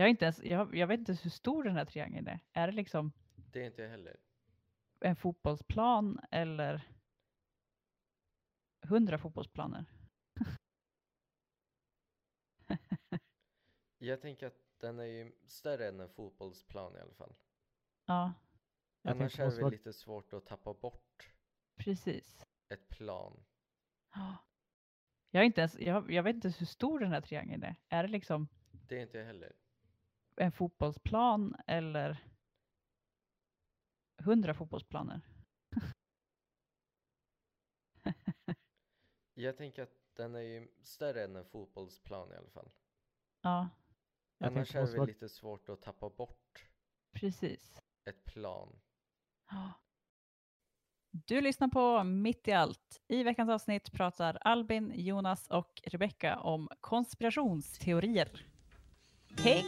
Jag, inte ens, jag, jag vet inte hur stor den här triangeln är. Är det liksom Det är inte jag heller. en fotbollsplan eller hundra fotbollsplaner? Jag tänker att den är ju större än en fotbollsplan i alla fall. Ja, Annars är det väl lite svårt att tappa bort precis. ett plan. Ja. Jag, inte ens, jag, jag vet inte hur stor den här triangeln är. Är det liksom Det är inte jag heller. En fotbollsplan eller hundra fotbollsplaner? Jag tänker att den är ju större än en fotbollsplan i alla fall. Ja, Jag Annars är det väl lite svårt att tappa bort precis. ett plan. Ja. Du lyssnar på Mitt i allt. I veckans avsnitt pratar Albin, Jonas och Rebecka om konspirationsteorier. Med!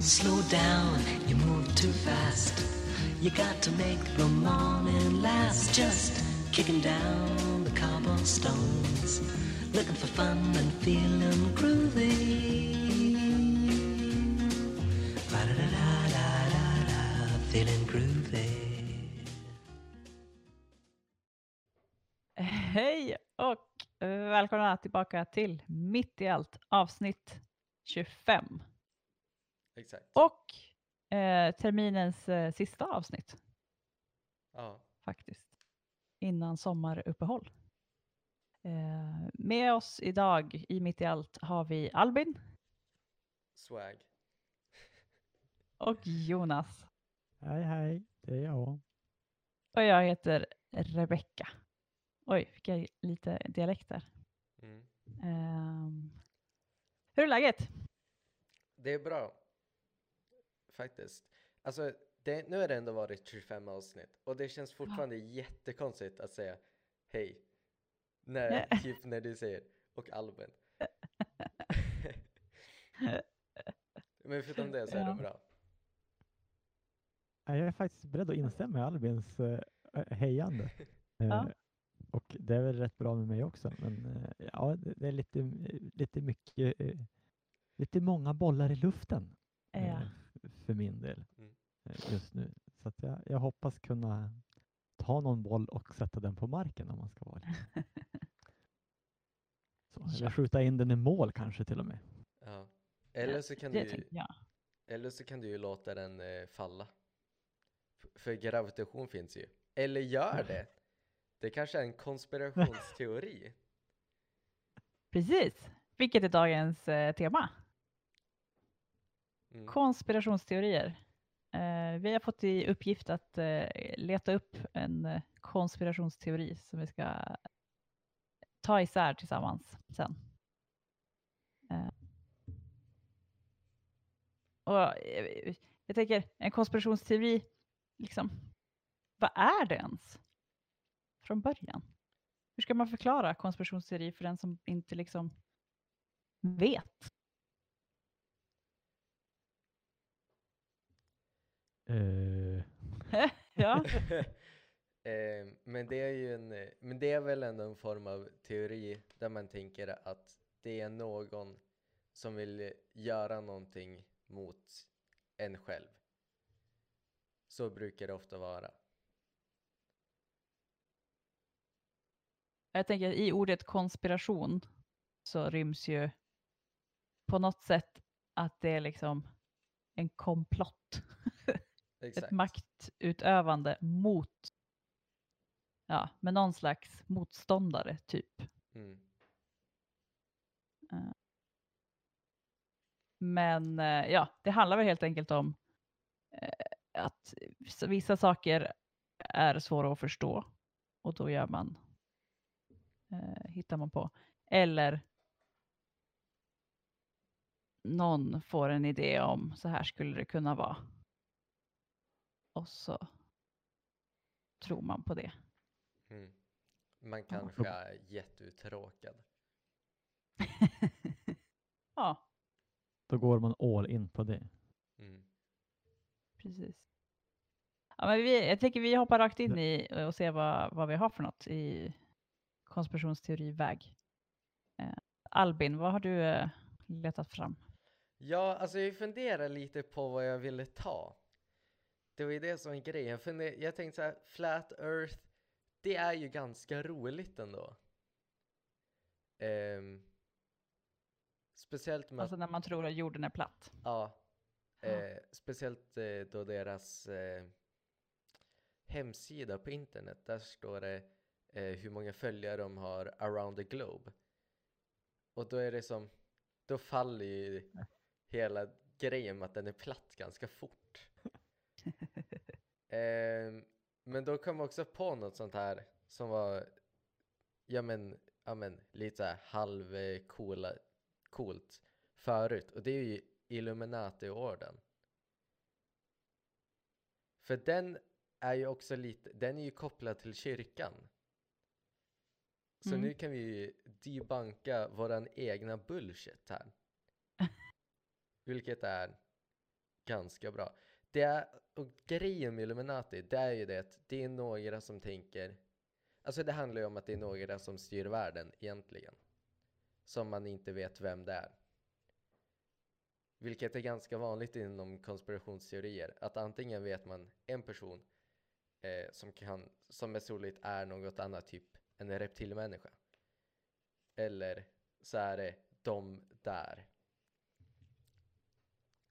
Slow down, you move too fast. You got to make the morning last. Just kicking down the cobblestones, looking for fun and feeling groovy. Feeling groovy. Välkomna tillbaka till Mitt i allt avsnitt 25 Exakt. och eh, terminens eh, sista avsnitt Ja. faktiskt innan sommaruppehåll. Eh, med oss idag i Mitt i allt har vi Albin Swag. och Jonas Hej hej, det är jag. och jag heter Rebecka. Oj, fick jag lite dialekt där. Ehm, hur är läget? Det är bra. Faktiskt. Alltså, det, nu har det ändå varit 25 avsnitt och det känns fortfarande jättekonstigt att säga hej. När, Ja. typ när du säger och Albin. Men förutom det så är Ja. det bra. Jag är faktiskt beredd att instämma i Albins eh, hejande. Ja. Eh, och det är väl rätt bra med mig också. Men eh, ja, det, är lite, lite mycket, eh, lite många bollar i luften eh, Ja. för min del Mm. eh, just nu. Så att jag, jag hoppas kunna ta någon boll och sätta den på marken om man ska vara lite. Så, eller skjuta in den i mål kanske till och med. Ja. Eller så kan det du. Eller så kan du ju låta den eh, falla. För gravitation finns ju. Eller gör det. Det kanske är en konspirationsteori. Precis. Vilket är dagens eh, tema? Mm. Konspirationsteorier. Eh, vi har fått i uppgift att eh, leta upp en eh, konspirationsteori som vi ska ta isär tillsammans sen. Eh, och eh, jag tänker, en konspirationsteori, liksom, vad är det ens? Från början. Hur ska man förklara konspirationsteori för den som inte liksom vet? Eh, ja. Eh, men det är ju en, eh, men det är väl ändå en form av teori där man tänker att det är någon som vill göra någonting mot en själv. Så brukar det ofta vara. Jag tänker i ordet konspiration så ryms ju på något sätt att det är liksom en komplott. Ett maktutövande mot, ja, med någon slags motståndare typ. Mm. Men eh, ja, det handlar väl helt enkelt om eh, att vissa saker är svåra att förstå och då gör man, eh, hittar man på. Eller någon får en idé om så här skulle det kunna vara. Och så tror man på det. Mm. Man kanske är jätteuttråkad. ja, då går man all in på det. Mm. precis. Ja, men vi, jag tänker vi hoppar rakt in i och ser vad, vad vi har för något i konspirationsteoriväg. Eh, Albin, vad har du eh, letat fram? Ja, alltså jag funderar lite på vad jag ville ta. Det var ju det som var grejen. Jag, funder- jag tänkte så här, Flat Earth, det är ju ganska roligt ändå. Ehm, speciellt med Alltså när man tror att jorden är platt. Ja, Ja. eh, speciellt eh, då deras eh, hemsida på internet, där står det eh, hur många följare de har around the globe. Och då är det som, då faller ju hela grejen med att den är platt ganska fort. Ehm, men då kom jag också på något sånt här som var, ja men, ja men lite så här halv eh, coola, coolt förut. Och det är ju Illuminati-orden. För den är ju också lite, den är ju kopplad till kyrkan. Så Mm. nu kan vi ju debunka våran egna bullshit här. Vilket är ganska bra. Det är, och grejen med Illuminati, det är ju det att det är några som tänker, alltså det handlar ju om att det är några som styr världen egentligen. Som man inte vet vem det är. Vilket är ganska vanligt inom konspirationsteorier. Att antingen vet man en person eh, som, kan, som mest troligt är något annat, typ en reptilmänniska. Eller så är det de där.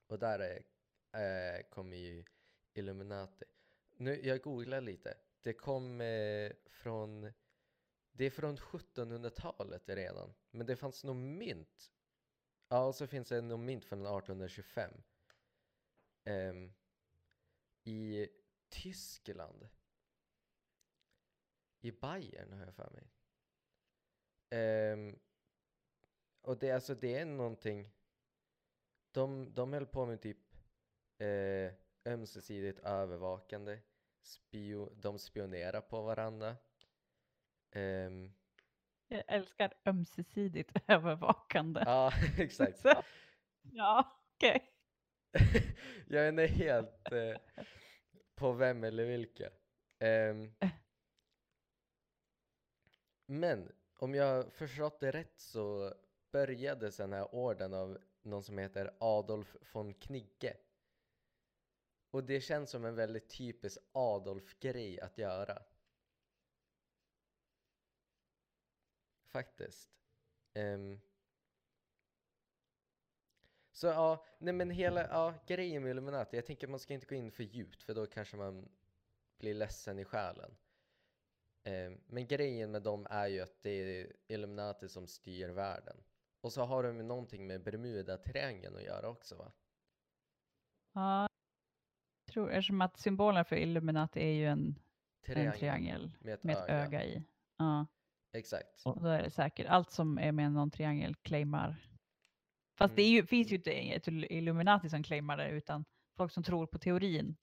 Och där är, eh, kommer ju Illuminati. Nu, jag googlar lite. Det kom äh, från, det är från 1700-talet redan. Men det fanns nog mynt Ja, och så finns det nog mynt från 1825. Ähm, I Tyskland. I Bayern har jag för mig. Ehm, och det, alltså, det är någonting. De, de höll på med typ eh, ömsesidigt övervakande. Spio, de spionerar på varandra. Ehm, Jag älskar ömsesidigt övervakande. ja, exakt. Så- ja, okej. jag är inte helt eh, på vem eller vilka. Ehm, men om jag förstått det rätt så började den här orden av någon som heter Adolf von Knigge. Och det känns som en väldigt typisk Adolf-grej att göra. Faktiskt. Um. så ja, nej men hela ja, grejen med Illuminati, jag tänker att man ska inte gå in för djupt för då kanske man blir ledsen i själen. Eh, men grejen med dem är ju att det är Illuminati som styr världen. Och så har de ju någonting med Bermuda-triangeln att göra också va? Ja, jag tror, eftersom att symbolen för Illuminati är ju en, en triangel med ett med ett öga. öga i. Ja, Exakt. och då är det säkert allt som är med någon triangel claimar. Fast det Mm. ju, finns ju inte ett Illuminati som claimar det utan folk som tror på teorin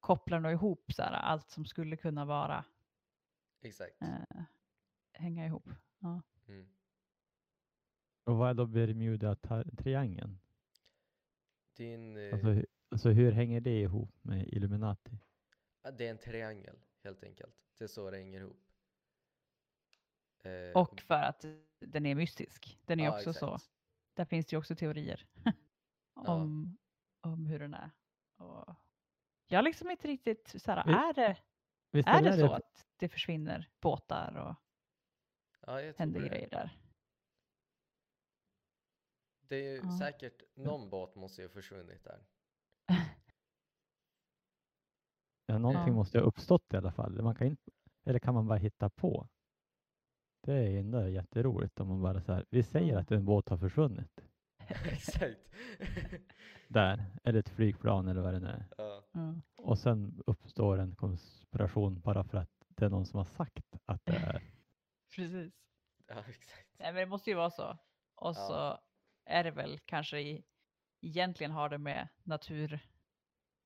kopplar nog ihop så här, allt som skulle kunna vara Exakt. eh, hänga ihop. Ja. Mm. Och vad är då Bermuda-triangeln? En, eh, Alltså, alltså hur hänger det ihop med Illuminati? ja, det är en triangel helt enkelt. Det är så det hänger ihop. Eh, Och för att den är mystisk. Den är ja, också så. exakt. Där finns det ju också teorier om, om hur den är. Och jag har liksom inte riktigt så här, är det, Visst är det där så att det försvinner båtar och Ja, jag tror händer det. grejer där? Det är ju Ja. säkert, någon båt måste ju ha försvunnit där. Ja, någonting Ja. måste ha uppstått i alla fall. Man kan inte, eller kan man bara hitta på? Det är ju ändå jätteroligt om man bara så här, vi säger Ja. att en båt har försvunnit Exakt. där, eller ett flygplan eller vad det nu är. ja. Ja. Och sen uppstår en konspiration bara för att det är någon som har sagt att det är. Precis. ja, exakt. Nej, men det måste ju vara så. Och Ja. så är det väl kanske i, egentligen har det med natur,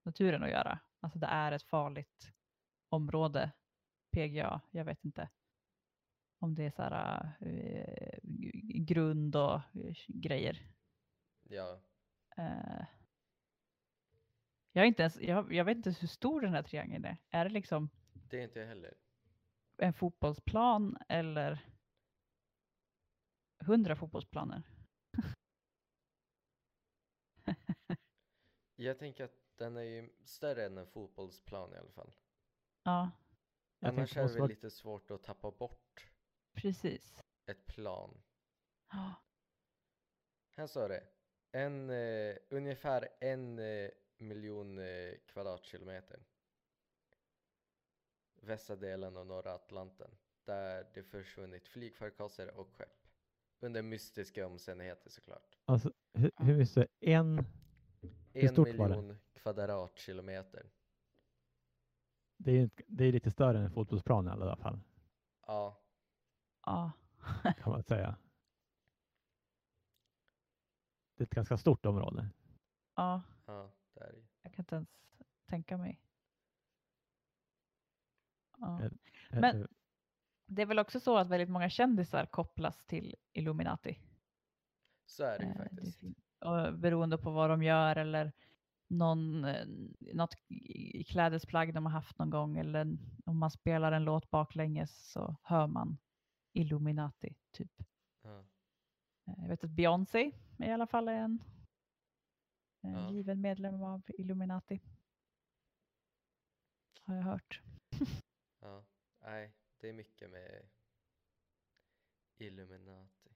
naturen att göra. Alltså det är ett farligt område, PGA. Jag vet inte om det är så här eh, grund och eh, grejer. Ja, Eh, Jag, inte ens, jag, jag vet inte hur stor den här triangeln är. Är det liksom Det är inte jag heller. en fotbollsplan eller hundra fotbollsplaner? Jag tänker att den är ju större än en fotbollsplan i alla fall. Ja, Jag Annars är det lite svårt att tappa bort precis. ett plan. Ja, Här står det. En, eh, ungefär en eh, miljon eh, kvadratkilometer. Västra delen av norra Atlanten. Där det försvunnit flygfarkoster och skepp. Under mystiska omständigheter såklart. Alltså, hur, hur visste En, En det? miljon kvadratkilometer. det är, det är lite större än en fotbollsplan i alla fall, Ja, ja. kan man säga. Det är ett ganska stort område. ja, ja, det är det ju. jag kan inte ens tänka mig. Ja. Eh, Men- Det är väl också så att väldigt många kändisar kopplas till Illuminati. Så är det ju Eh, det faktiskt. och beroende på vad de gör eller någon, eh, något klädesplagg de har haft någon gång eller om man spelar en låt baklänges så hör man Illuminati typ. Eh, Jag vet att Beyoncé i alla fall är en eh, Ja. given medlem av Illuminati. Har jag hört. Ja, nej, det är mycket med Illuminati.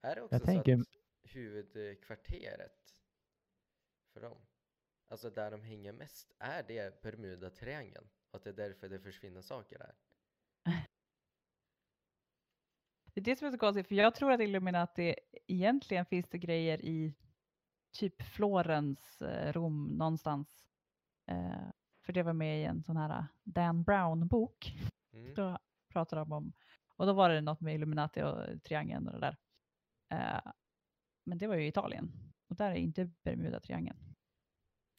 Är det också Jag så tänker- att huvudkvarteret för dem, alltså där de hänger mest, är det Bermuda-triangeln? Och att det är därför det försvinner saker där? Det är det som är så konstigt, för jag tror att Illuminati, egentligen finns det grejer i typ Florens, eh, Rom, någonstans. Eh, för det var med i en sån här Dan Brown-bok. Mm. Då pratade de om, och då var det något med Illuminati och triangeln och det där. Eh, men det var ju i Italien, och där är inte Bermuda-triangeln.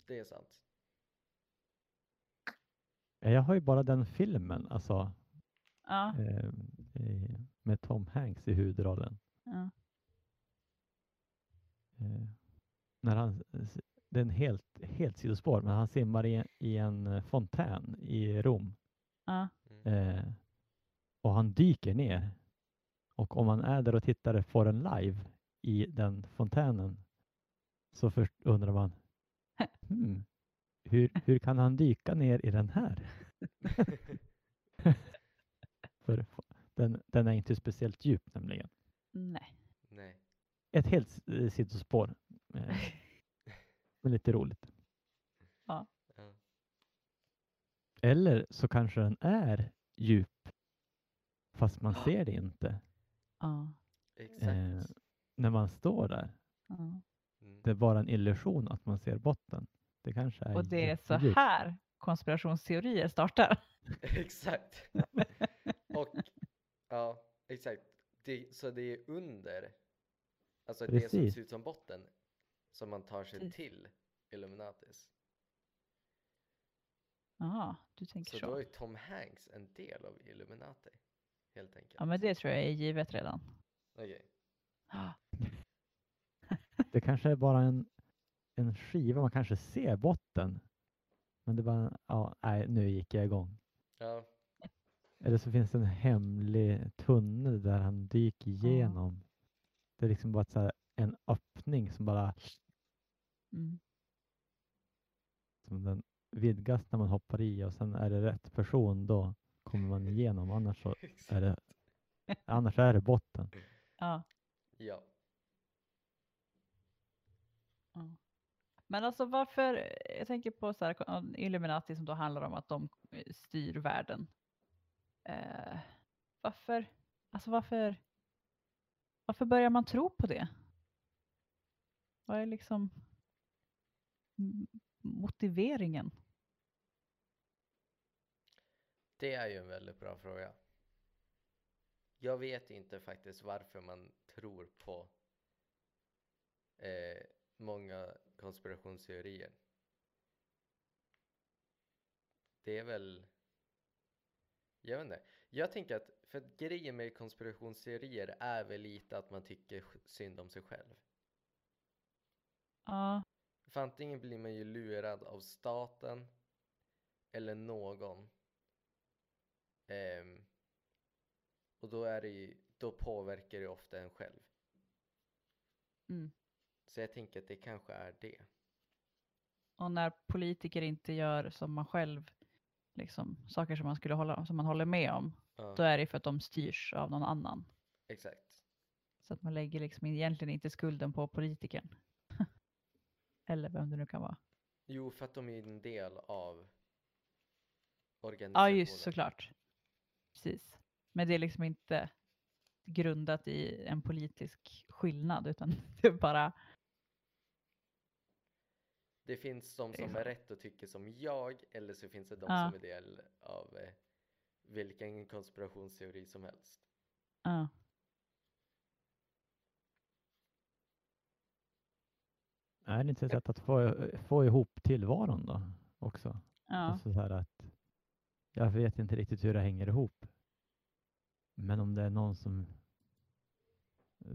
Det är sant. eh, jag har ju bara den filmen, alltså Ja, eh, med Tom Hanks i huvudrollen. ja, Eh, när han, det är en helt, helt sidospår, men han simmar i, i en eh, fontän i Rom ja. Mm. eh, och han dyker ner. Och om man är där och tittar på den live i den fontänen så först undrar man hmm, hur, hur kan han dyka ner i den här? För den, den är inte speciellt djup nämligen. Nej. Nej. Ett helt eh, sidospår. Eh, men lite roligt. Ja. Eller så kanske den är djup fast man ser det inte Ja, Exakt. eh, när man står där. ja. Mm. Det är bara en illusion att man ser botten. Det kanske är Och det är så jättedjupt. här konspirationsteorier startar. Exakt. Och ja, exakt. Det, så det är under, alltså det som Precis. ser ut som botten, som man tar sig Precis. till Illuminatis. Jaha, du tänker Så så. då är Tom Hanks en del av Illuminati, helt enkelt. Ja, men det tror jag är givet redan. Okej. Ja, Det kanske är bara en, en skiva, man kanske ser botten. Men det bara, ja, nej, nu gick jag igång. Ja, Eller så finns det en hemlig tunnel där han dyker igenom. Det är liksom bara här, en öppning som bara Mm. som den vidgas när man hoppar i och sen är det rätt person då kommer man igenom. Annars så är det, annars är det botten. Ja. Ja. ja. Men alltså varför, jag tänker på så här, Illuminati som då handlar om att de styr världen. Eh, varför, alltså varför, varför börjar man tro på det? Vad är liksom motiveringen? Det är ju en väldigt bra fråga. Jag vet inte faktiskt varför man tror på eh, många konspirationsteorier. Det är väl, jag vet inte. Jag tänker att, för att grejen med konspirationsteorier är väl lite att man tycker synd om sig själv. Ja, För antingen blir man ju lurad av staten eller någon. Ehm, och då, är det ju, då påverkar det ofta en själv. Mm. Så jag tänker att det kanske är det. Och när politiker inte gör som man själv, liksom, saker som man, skulle hålla, som man håller med om, Ja, då är det för att de styrs av någon annan. exakt. Så att man lägger liksom egentligen inte skulden på politikern. Eller vem det nu kan vara. Jo, för att de är en del av Ja, organisationen. just såklart. Precis. Men det är liksom inte grundat i en politisk skillnad, utan det är bara, Det finns de som är Exakt. rätt och tycker som jag, eller så finns det de Ja. som är del av eh, vilken konspirationsteori som helst. ja. Är det inte ett sätt att få, få ihop tillvaron då också? ja. Alltså så här att jag vet inte riktigt hur det hänger ihop. Men om det är någon som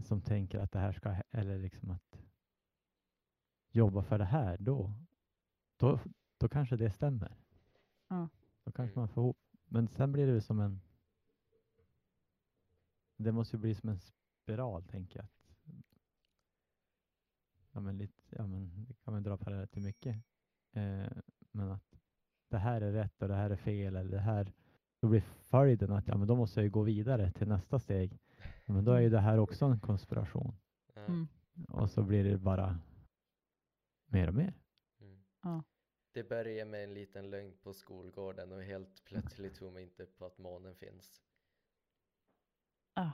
som tänker att det här ska, eller liksom att jobba för det här, då, då, då kanske det stämmer. Ja. Då kanske Mm. man får ihop. Men sen blir det som en, det måste ju bli som en spiral, tänker jag. Ja, men lite, ja, men det kan man dra paralleller till mycket. Eh, men att det här är rätt och det här är fel, eller det här, då blir följden att ja, men då måste jag ju gå vidare till nästa steg. Ja, men då är ju det här också en konspiration. Mm. Och så blir det bara mer och mer. Mm. Ja. Det börjar med en liten lögn på skolgården och helt plötsligt tror man inte på att månen finns. Ja.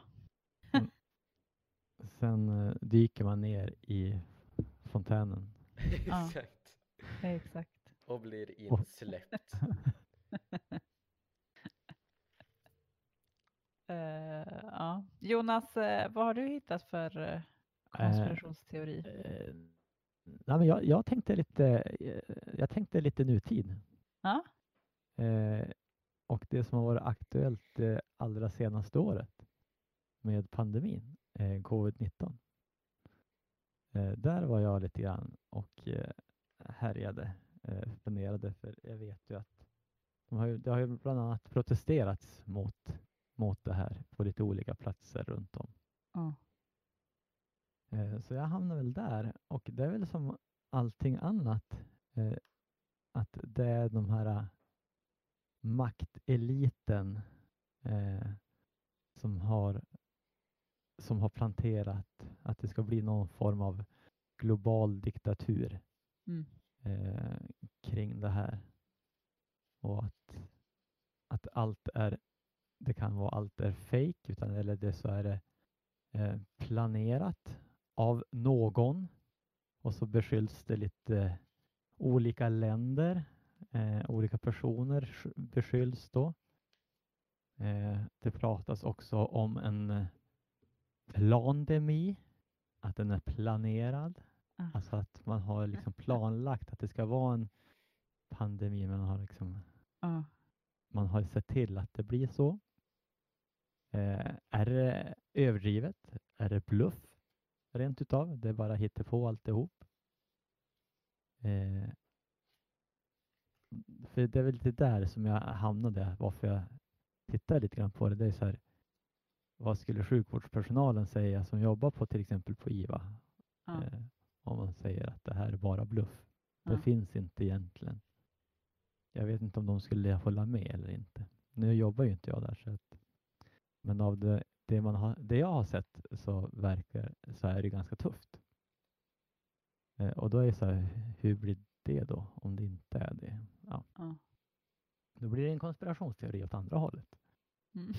Sen eh, dyker man ner i fontänen. Ja. Exakt. Exakt. Och blir insläppt. Eh, ja. Jonas, eh, vad har du hittat för uh, konspirationsteori? Eh, nej, men jag, jag, tänkte lite, eh, jag tänkte lite nutid. Ja. Eh, och det som har varit aktuellt det allra senaste året med pandemin, eh, covid-19. Eh, där var jag lite grann och eh, härjade, eh, funderade, för jag vet ju att de har ju, det har ju bland annat protesterats mot, mot det här på lite olika platser runt om. Så jag hamnar väl där och det är väl som allting annat eh, att det är de här eh, makteliten eh, som har som har planterat att det ska bli någon form av global diktatur Mm. eh, kring det här. Och att, att allt är, det kan vara allt är fake utan eller det så är det eh, planerat av någon och så beskylls det lite olika länder, eh, olika personer sk- beskylls då. Eh, det pratas också om en eh, plandemi, att den är planerad. Ah. Alltså att man har liksom planlagt att det ska vara en pandemi, men man har, liksom, Ja. man har sett till att det blir så. Eh, är det överdrivet? Är det bluff? Rent utav? Det är bara hittepå alltihop? Eh, för det är väl lite där som jag hamnade, varför jag tittar lite grann på det. Det är så här, vad skulle sjukvårdspersonalen säga som jobbar på till exempel på IVA? Ja. Eh, om man säger att det här är bara bluff. Det Ja. finns inte egentligen. Jag vet inte om de skulle hålla med eller inte. Nu jobbar ju inte jag där. Så att, men av det, det, man har, det jag har sett så verkar så är det ganska tufft. Eh, och då är det så här, hur blir det då om det inte är det? Ja, Ja. då blir det en konspirationsteori åt andra hållet. Mm.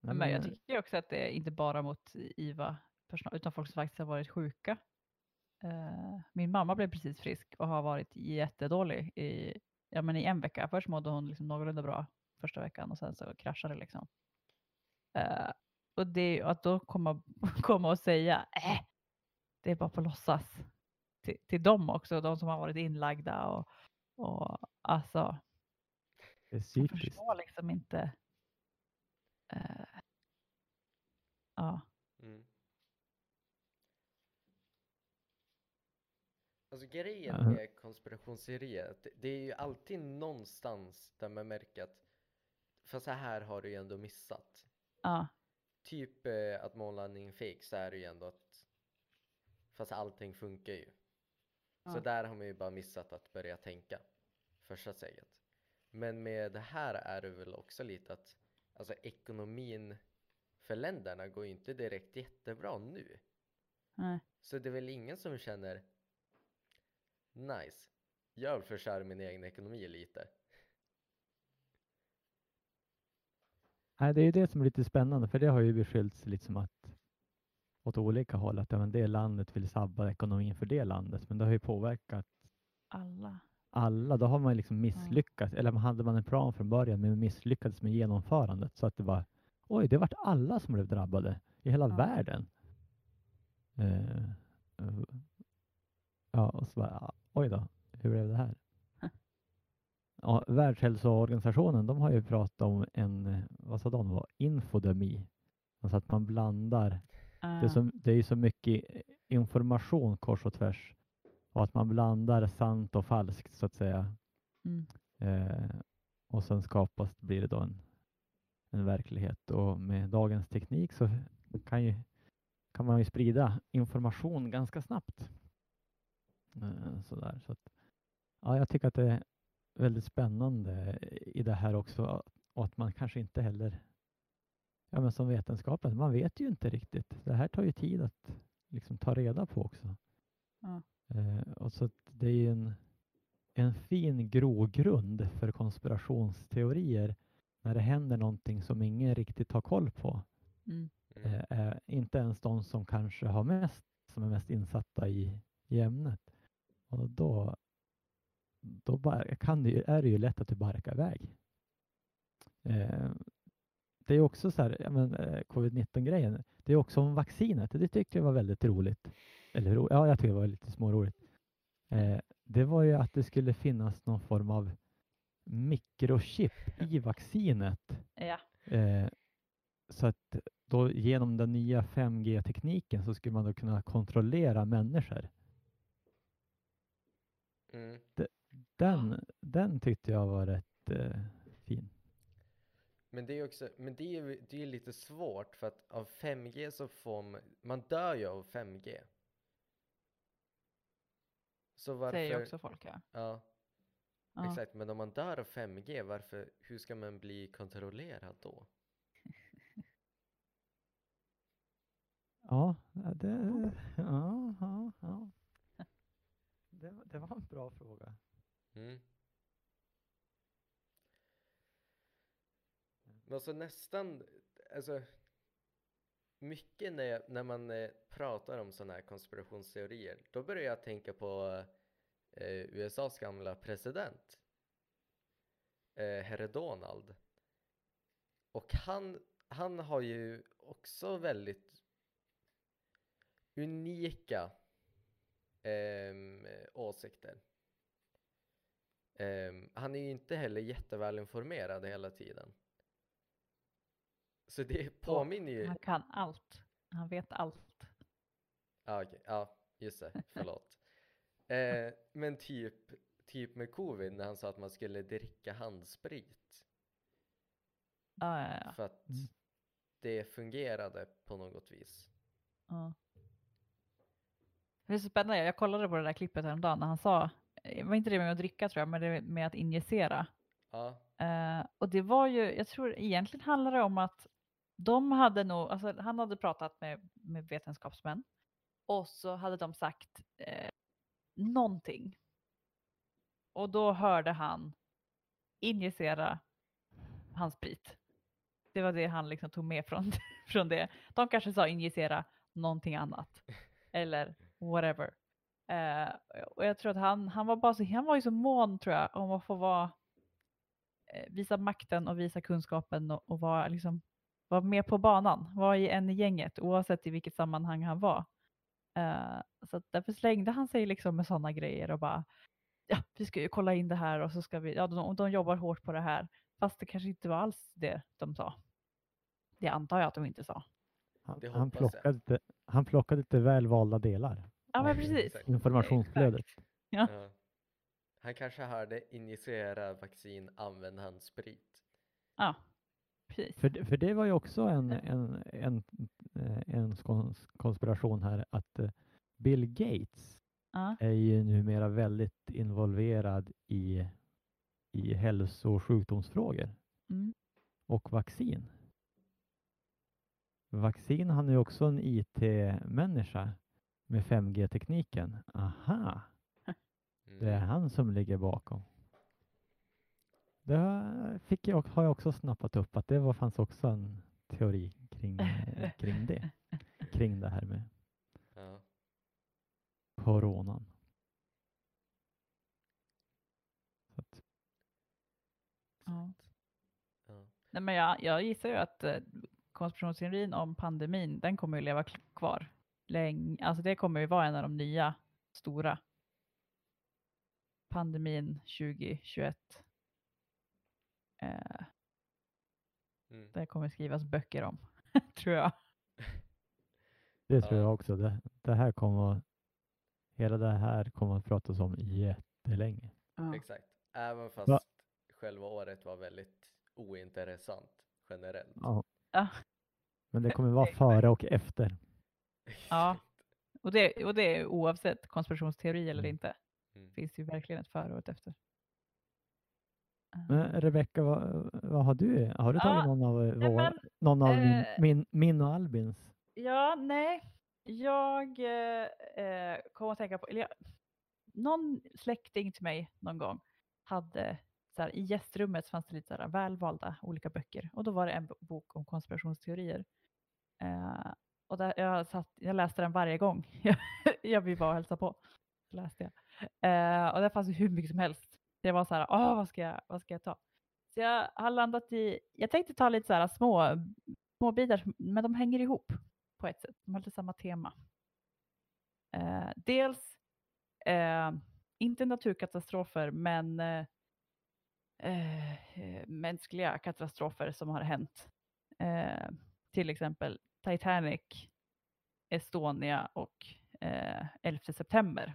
Nej, Men jag eh, tycker också att det är inte bara mot IVA-personal, utan folk som faktiskt har varit sjuka. Eh, min mamma blev precis frisk och har varit jättedålig i, ja, men i en vecka. Först mådde hon liksom någorlunda bra första veckan och sen så kraschade det liksom. Eh, och det, att då komma, komma och säga, äh, det är bara på låtsas. Till, till dem också, de som har varit inlagda och, och alltså, det är jag förstår liksom inte. eh, ja. Mm. Alltså grejen med konspirationsteorier, att det, det är ju alltid någonstans där man märker att fast så här har du ju ändå missat. Ja, Typ eh, att månlandningen fake så är det ju ändå att fast allting funkar ju. Så Ja. där har man ju bara missat att börja tänka första steget. Men med det här är det väl också lite att alltså ekonomin för länderna går ju inte direkt jättebra nu. nej. Så det är väl ingen som känner nice, jag vill förstöra min egen ekonomi lite. Nej, det är det som är lite spännande, för det har ju beskyllts liksom att åt olika håll, att ja, det landet vill sabba ekonomin för det landet, men det har ju påverkat Alla. alla. Då har man liksom misslyckats, eller hade man en plan från början, men misslyckades med genomförandet så att det var oj, det vart alla som blev drabbade i hela Ja. världen. Eh, eh, ja, och så bara, oj då, hur blev det här? Ja, Världshälsoorganisationen, de har ju pratat om en, eh, vad sa de, var infodemi. Alltså att man blandar det är, Ah, så, det är så mycket information kors och tvärs och att man blandar sant och falskt så att säga. mm. Eh, och sen skapas, blir det då en, en verklighet och med dagens teknik så kan, ju, kan man ju sprida information ganska snabbt. Eh, sådär. Så att, ja, jag tycker att det väldigt spännande i det här också och att man kanske inte heller Ja, men som vetenskapen, man vet ju inte riktigt. Det här tar ju tid att liksom ta reda på också. Ja. Eh, och så att det är ju en, en fin grogrund för konspirationsteorier när det händer någonting som ingen riktigt har koll på. Mm. Mm. Eh, eh, inte ens de som kanske har mest, som är mest insatta i, i ämnet. Och då, då bara, kan det, ju- är det ju lätt att det barkar iväg. Eh, det är också så här, ja, men, eh, covid-19-grejen, det är också om vaccinet. Det tyckte jag var väldigt roligt. Eller ro, ja, jag tycker det var lite småroligt. Eh, det var ju att det skulle finnas någon form av mikrochip i vaccinet. Ja. Eh, så att då genom den nya 5G-tekniken så skulle man då kunna kontrollera människor. Mm. Den, den tyckte jag var rätt eh, fin. Men det är också, men det är, det är lite svårt för att av 5G så får man, man dör ju av 5G. Så varför, Säger också folk ja. ja, ja. exakt, men om man dör av 5G, varför, hur ska man bli kontrollerad då? Ja, ja, det, ja, ja, ja. Det, det var en bra fråga. Mm. Men alltså nästan, alltså mycket när, jag, när man eh, pratar om sådana här konspirationsteorier, då börjar jag tänka på eh, USAs gamla president, eh, herre Donald. Och han, han har ju också väldigt unika eh, åsikter. Ehm, han är ju inte heller jättevälinformerad hela tiden. Så det påminner ju... Han kan allt. Han vet allt. Ja, okej. Ja, just det. Förlåt. Eh, men typ, typ med covid när han sa att man skulle dricka handsprit Ja, ja, ja. för att Mm. det fungerade på något vis. ja. Det är så spännande. Jag kollade på det där klippet häromdagen när han sa, var inte det med att dricka tror jag, men det med att injicera. Ja, Eh, och det var ju, jag tror egentligen handlar det om att de hade nog, alltså han hade pratat med, med vetenskapsmän och så hade de sagt eh, någonting. Och då hörde han injicera handsprit. Det var det han liksom tog med från, från det. De kanske sa injicera någonting annat. Eller whatever. Eh, och jag tror att han, han var bara så, han var ju så mån tror jag om att få vara eh, visa makten och visa kunskapen och, och vara, liksom, vara med på banan, vara i en i gänget oavsett i vilket sammanhang han var. Eh, så därför slängde han sig liksom med sådana grejer och bara ja, vi ska ju kolla in det här och så ska vi, ja, de, de jobbar hårt på det här. Fast det kanske inte var alls det de sa. Det antar jag att de inte sa. Han, han, plockade, lite- han plockade lite väl valda delar Ja, men precis. Informationsflödet. Ja. Ja. Han kanske hörde injicera vaccin, använd handsprit. Ja, precis. För, det- för det var ju också en, en, en, eh, en konspiration här att eh, Bill Gates Ja. är ju numera väldigt involverad i, i hälso och sjukdomsfrågor Mm. och vaccin. Vaccin, han är ju också en IT-människa med 5G-tekniken. Aha, det är Mm. han som ligger bakom. Det har- fick jag, har jag också snappat upp att det var, fanns också en teori kring, kring det. Kring det här med Ja. coronan. Så att, Ja. Ja. Nej, men jag, jag gissar ju att eh, konspirationsteorin om pandemin, den kommer ju leva kvar länge. Alltså det kommer ju vara en av de nya stora. Pandemin 2021. Eh, Mm. det kommer skrivas böcker om, tror jag. det tror Ja. jag också. Det, det här kommer hela det här kommer att pratas om jättelänge. Exakt. Även fast Va? själva året var väldigt ointressant generellt. Ja. Ja. Men det kommer vara före och efter. Ja. Och det, och det är oavsett konspirationsteori eller Mm. inte. Mm. Finns det ju verkligen ett före och ett efter. Eh, Men Rebecka, vad, vad har du? Har du Ja, tagit någon av, eh, vår, men, någon av min, eh, min, min och Albins? Ja, nej. Jag eh, eh, kom att tänka på, eller jag, någon släkting till mig någon gång hade, så här, i gästrummet fanns det lite så här, välvalda olika böcker och då var det en bo- bok om konspirationsteorier. Eh, och där, jag, satt, jag läste den varje gång jag, vill bara hälsa på. Läste jag. Eh, och där fanns det hur mycket som helst. Det var så här, Åh, vad, ska jag, vad ska jag ta? Så jag har landat i, jag tänkte ta lite så här små, små bitar, men de hänger ihop på ett sätt. De har lite samma tema. Eh, dels eh, inte naturkatastrofer, men eh, eh, mänskliga katastrofer som har hänt. Eh, till exempel Titanic, Estonia och eh, 11 september.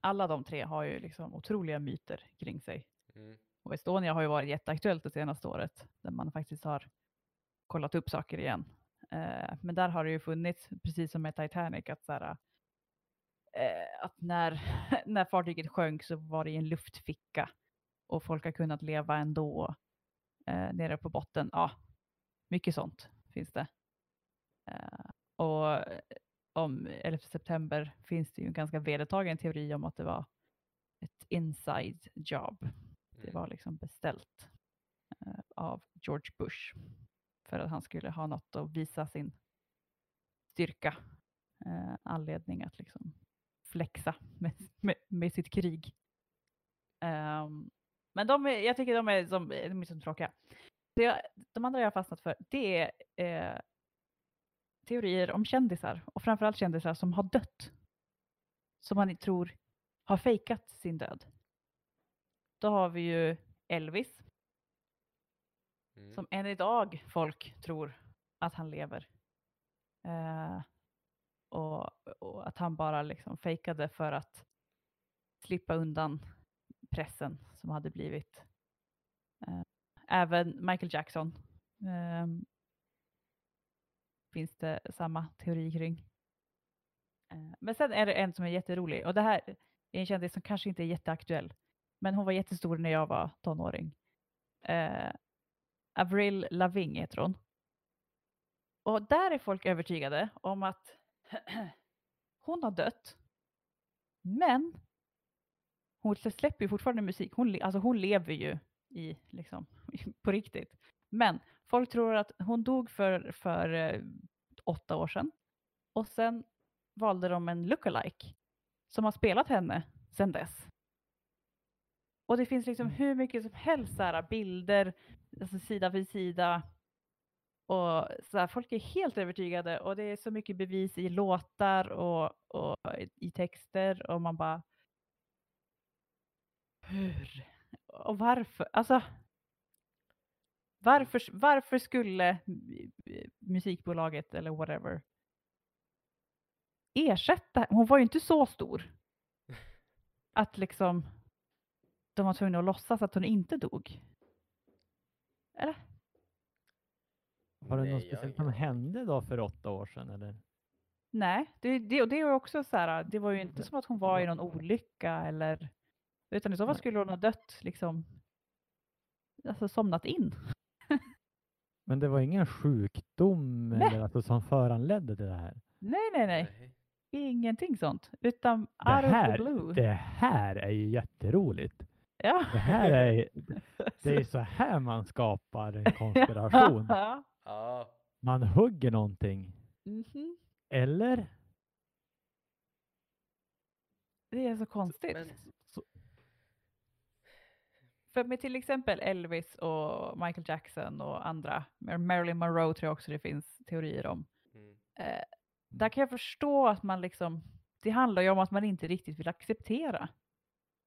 Alla de tre har ju liksom otroliga myter kring sig. Mm. Och Estonia har ju varit jätteaktuellt det senaste året, där man faktiskt har kollat upp saker igen. Eh, men där har det ju funnits, precis som med Titanic, att, så här, eh, att när, när fartyget sjönk så var det i en luftficka och folk har kunnat leva ändå eh, nere på botten. Ja, mycket sånt finns det. Och eh, om 11 september finns det ju en ganska vedertagen teori om att det var ett inside job. Det Mm. var liksom beställt eh, av George Bush för att han skulle ha något att visa sin styrka. Eh, anledning att liksom flexa med, med, med sitt krig. Ehm, men de är, jag tycker de är, som, de är så tråkiga. Det, de andra jag har fastnat för det är eh, teorier om kändisar och framförallt kändisar som har dött. Som man tror har fejkat sin död. Då har vi ju Elvis Mm. som än idag folk tror att han lever. Eh, och, och att han bara liksom fejkade för att slippa undan pressen som hade blivit. Eh, även Michael Jackson ehm, finns det samma teori kring. Eh, men sen är det en som är jätterolig och det här är en kändis som kanske inte är jätteaktuell. Men hon var jättestor när jag var tonåring. Eh, Avril Lavigne heter hon. Och där är folk övertygade om att hon har dött. Men hon släpper ju fortfarande musik. Hon, alltså hon lever ju i, liksom, på riktigt. Men folk tror att hon dog för, för eh, åtta år sedan. Och sen valde de en lookalike som har spelat henne sedan dess. Och det finns liksom hur mycket som helst så här, bilder, alltså sida vid sida. Och så här, folk är helt övertygade och det är så mycket bevis i låtar och, och i texter och man bara hur? Och varför? Alltså varför, varför skulle musikbolaget eller whatever ersätta, hon var ju inte så stor. Att liksom de var tvungna att låtsas att hon inte dog. Eller? Var det Nej, något speciellt som hände då för åtta år sedan? Eller? Nej, det, det, det är ju också så här, det var ju inte som att hon var i någon olycka eller utan i så fall skulle hon ha dött liksom, alltså somnat in. Men det var ingen sjukdom Nej. eller alltså, som föranledde det här? Nej, nej, nej, Nej. ingenting sånt. Utan Det out of the här, blue. det här är ju jätteroligt. Ja. Det här är, det är så här man skapar en konspiration. Ja. Man hugger någonting. Mhm. Eller? Det är så konstigt. men För med till exempel Elvis och Michael Jackson och andra, Mar- Marilyn Monroe tror jag också det finns teorier om. mm, Eh, där kan jag förstå att man liksom, det handlar ju om att man inte riktigt vill acceptera.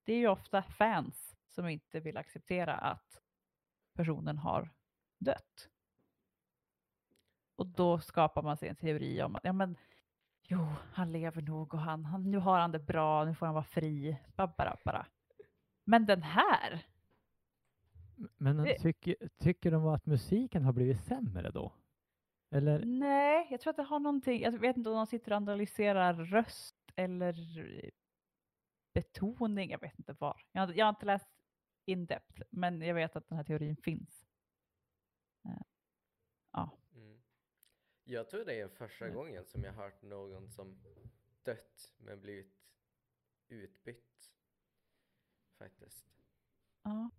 Det är ju ofta fans som inte vill acceptera att personen har dött. Och då skapar man sig en teori om att, ja men, jo, han lever nog och han, han, nu har han det bra, nu får han vara fri, bara, bara. Men den här, Men tycker, tycker de att musiken har blivit sämre då? Eller? Nej, jag tror att det har någonting, jag vet inte om de sitter och analyserar röst eller betoning, jag vet inte var. Jag har, jag har inte läst in depth, men jag vet att den här teorin finns. mm. Jag tror det är första Nej. gången som jag hört någon som dött men blivit utbytt. Faktiskt. Ja.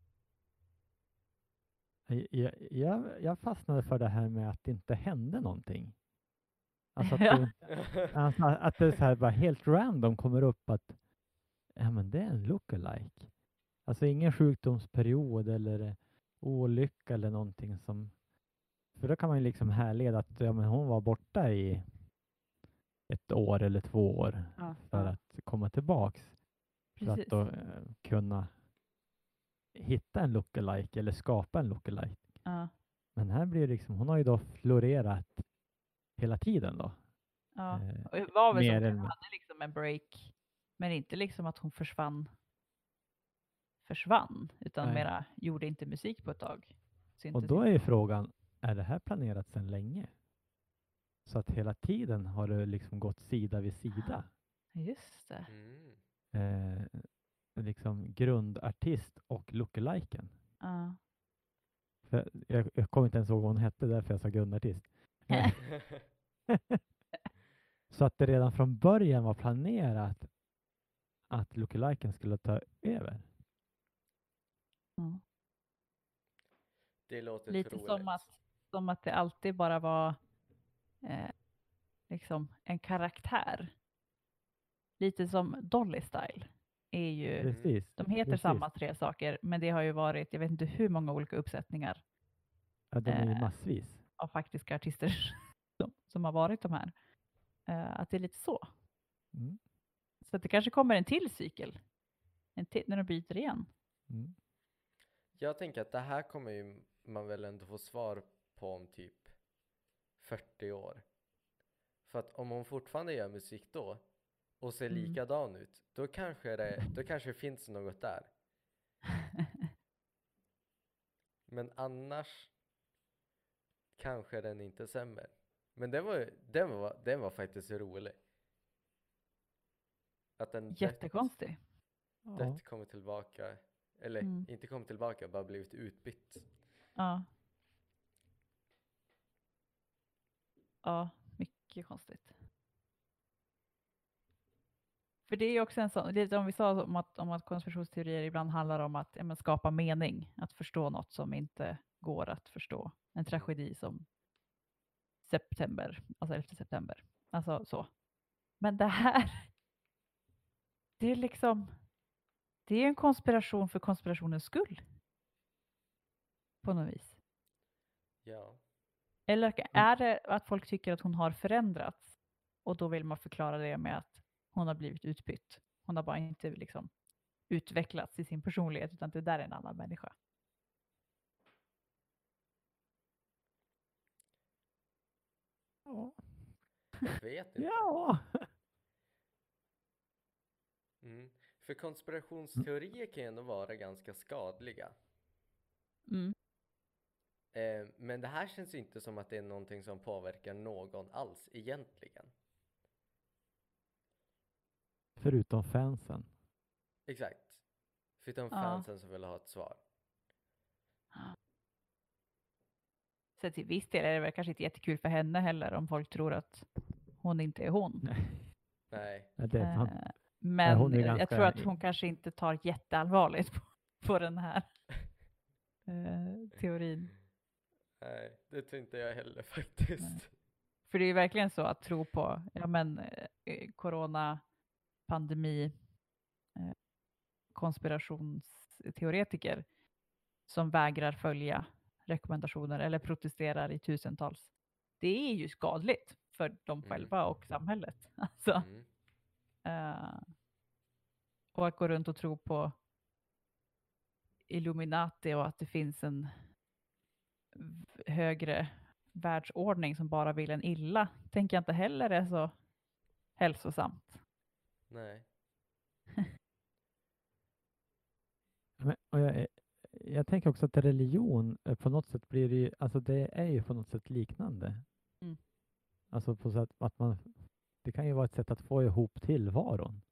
Jag, jag, jag fastnade för det här med att det inte hände någonting. Alltså att, Ja. det, alltså att det så här bara helt random kommer upp att ja, men det är en lookalike. Alltså ingen sjukdomsperiod eller olycka eller någonting som... För då kan man ju liksom härleda att ja, men hon var borta i ett år eller två år Ja, för att komma tillbaks. För att precis. då eh, kunna hitta en lookalike eller skapa en lookalike. Ja, Men här blir det liksom, hon har ju då florerat hela tiden då. ja. Eh, Och det var väl mer som att hon hade liksom en break, men inte liksom att hon försvann försvann, utan Nej. mera gjorde inte musik på ett tag. Och då är ju frågan, är det här planerat sedan länge? Så att hela tiden har det liksom gått sida vid sida. Just det. Mm. Eh, liksom grundartist och lookaliken. Ja. För jag, jag kommer inte ens ihåg vad hon hette, därför jag sa grundartist. Så att det redan från början var planerat att lookaliken skulle ta över. Ja. Det låter Lite troligt. som att, som att det alltid bara var eh, liksom en karaktär. Lite som Dolly Style. Är ju. Precis. de heter precis. samma tre saker, men det har ju varit, jag vet inte hur många olika uppsättningar Ja, de är ju eh, massvis. av faktiska artister som, som har varit de här. Eh, att det är lite så. Mm. Så att det kanske kommer en till cykel. En till, när de byter igen. Mm. Jag tänker att det här kommer ju man väl ändå få svar på om typ 40 år. För att om hon fortfarande gör musik då och ser Mm. likadan ut, då kanske det, då kanske det finns något där. Men annars kanske den inte stämmer. Men den var, den var, den var faktiskt rolig. Att den dött, Jättekonstig. Ja. dött kommer tillbaka, eller Mm. inte kommer tillbaka, bara blivit utbytt. Ja. Ja, mycket konstigt. För det är också en sån, lite om vi sa om att, om att konspirationsteorier ibland handlar om att ja, skapa mening, att förstå något som inte går att förstå. En tragedi som september, alltså 11 september. Alltså så. Men det här, det är liksom, det är en konspiration för konspirationens skull. På något vis. Ja. Eller är det att folk tycker att hon har förändrats och då vill man förklara det med att hon har blivit utbytt. Hon har bara inte liksom utvecklats i sin personlighet utan det där är en annan människa. Ja. Jag vet inte. ja. Mm. För konspirationsteorier kan ju ändå vara ganska skadliga. Mm. Eh, men det här känns ju inte som att det är någonting som påverkar någon alls egentligen. Förutom fansen. Exakt. Förutom Ja. fansen som vill ha ett svar. Så till viss del är det väl kanske inte jättekul för henne heller om folk tror att hon inte är hon. Nej. Ja, Det är sant. Eh, Men hon är jag ganska- tror att hon kanske inte tar jätteallvarligt på, på den här eh, teorin. Nej, det tror inte jag heller faktiskt. För det är ju verkligen så att tro på ja, men, eh, corona, pandemi, eh, konspirationsteoretiker som vägrar följa rekommendationer eller protesterar i tusentals. Det är ju skadligt för dem Mm. själva och samhället. Alltså, Mm. eh, och att gå runt och tro på Illuminati och att det finns en högre världsordning som bara vill en illa, tänker jag inte heller är så hälsosamt. Nej. Men, och jag, jag tänker också att religion eh, på något sätt blir det ju, alltså det är ju på något sätt liknande. Mm. Alltså på sätt att man, det kan ju vara ett sätt att få ihop tillvaron.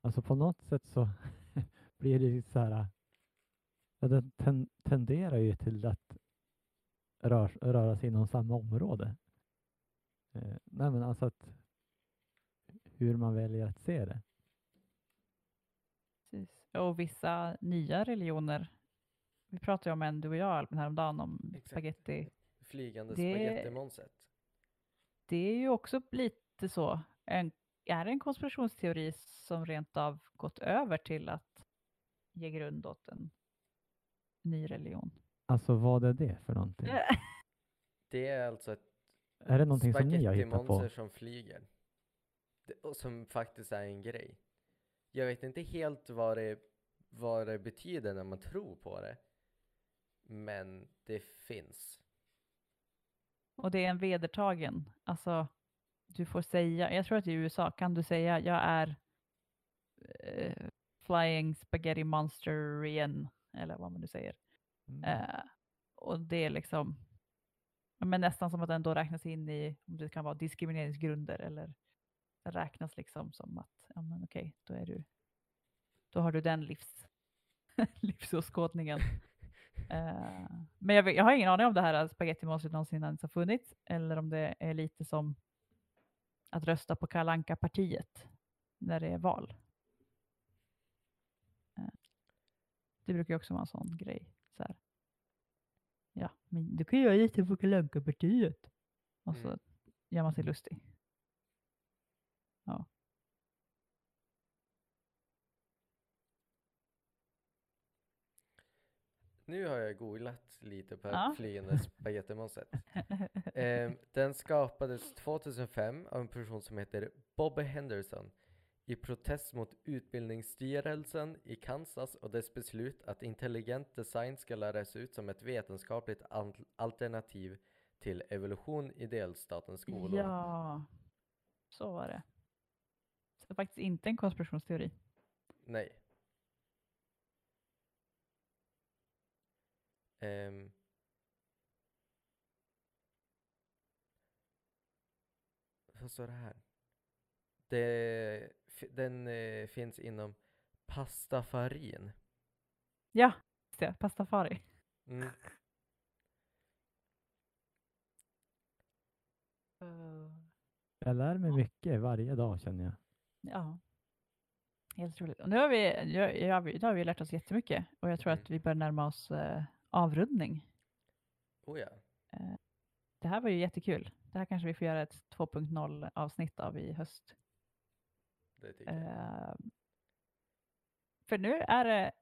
Alltså på något sätt så blir det ju så här, ja, den ten, tenderar ju till att rör, röra sig inom samma område. Eh, nej men alltså att hur man väljer att se det. Precis. Och vissa nya religioner, vi pratade ju om en, du och jag Albin häromdagen, om Exakt. spaghetti. Flygande Det- spagettimonset. Det är ju också lite så, en, är det en konspirationsteori som rent av gått över till att ge grund åt en ny religion? Alltså vad är det för någonting? Det är alltså ett Är det någonting som ni har hittat på? som flyger. Och som faktiskt är en grej. Jag vet inte helt vad det, vad det betyder när man tror på det. Men det finns. Och det är en vedertagen, alltså du får säga, jag tror att i USA kan du säga jag är eh, flying spaghetti monster igen, eller vad man nu säger. Mm. Eh, och det är liksom men nästan som att den då räknas in i, om det kan vara diskrimineringsgrunder eller räknas liksom som att, ja men okej, då är du, då har du den livs, livsåskådningen. Eh, men jag, jag har ingen aning om det här spagettimonstret någonsin ens har funnits eller om det är lite som att rösta på kalanka partiet när det är val. Eh, det brukar ju också vara en sån grej. Så här. Ja, men då kan jag rösta på kalanka partiet Och så Mm. gör man sig lustig. Ja. Nu har jag googlat lite på Ja. flygande spagettimonstret. Ehm, den skapades 2005 av en person som heter Bobby Henderson i protest mot utbildningsstyrelsen i Kansas och dess beslut att intelligent design ska läras ut som ett vetenskapligt al- alternativ till evolution i delstatens skolor. Ja, så var det. Så det är faktiskt inte en konspirationsteori. Nej. Ehm. Vad står det här? Det, den eh, finns inom pastafarin. Ja, just det. Pastafari. Mm. Jag lär mig mycket varje dag känner jag. Ja. Helt otroligt. Och nu har vi, ja, ja, vi- nu har vi lärt oss jättemycket och jag tror Mm. att vi börjar närma oss eh, avrundning. Oh ja. Det här var ju jättekul. Det här kanske vi får göra ett 2.0 avsnitt av i höst. Det tycker jag. Eh, för nu är det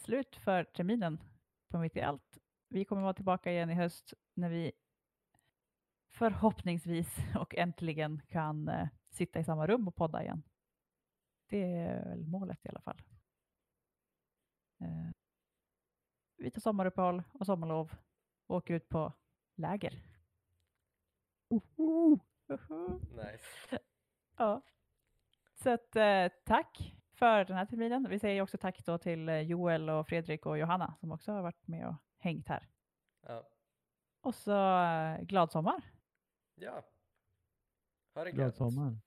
slut för terminen på Mitt i allt. Vi kommer vara tillbaka igen i höst när vi förhoppningsvis och äntligen kan eh, sitta i samma rum och podda igen. Det är väl målet i alla fall. Vi tar sommaruppehåll och sommarlov och åker ut på läger. Uhu, uhu. Nice. Ja. Så att, eh, tack för den här terminen. Vi säger också tack då till eh, Joel och Fredrik och Johanna som också har varit med och hängt här. Ja. Och så eh, glad sommar. ja. Ha det Glad gött. sommar.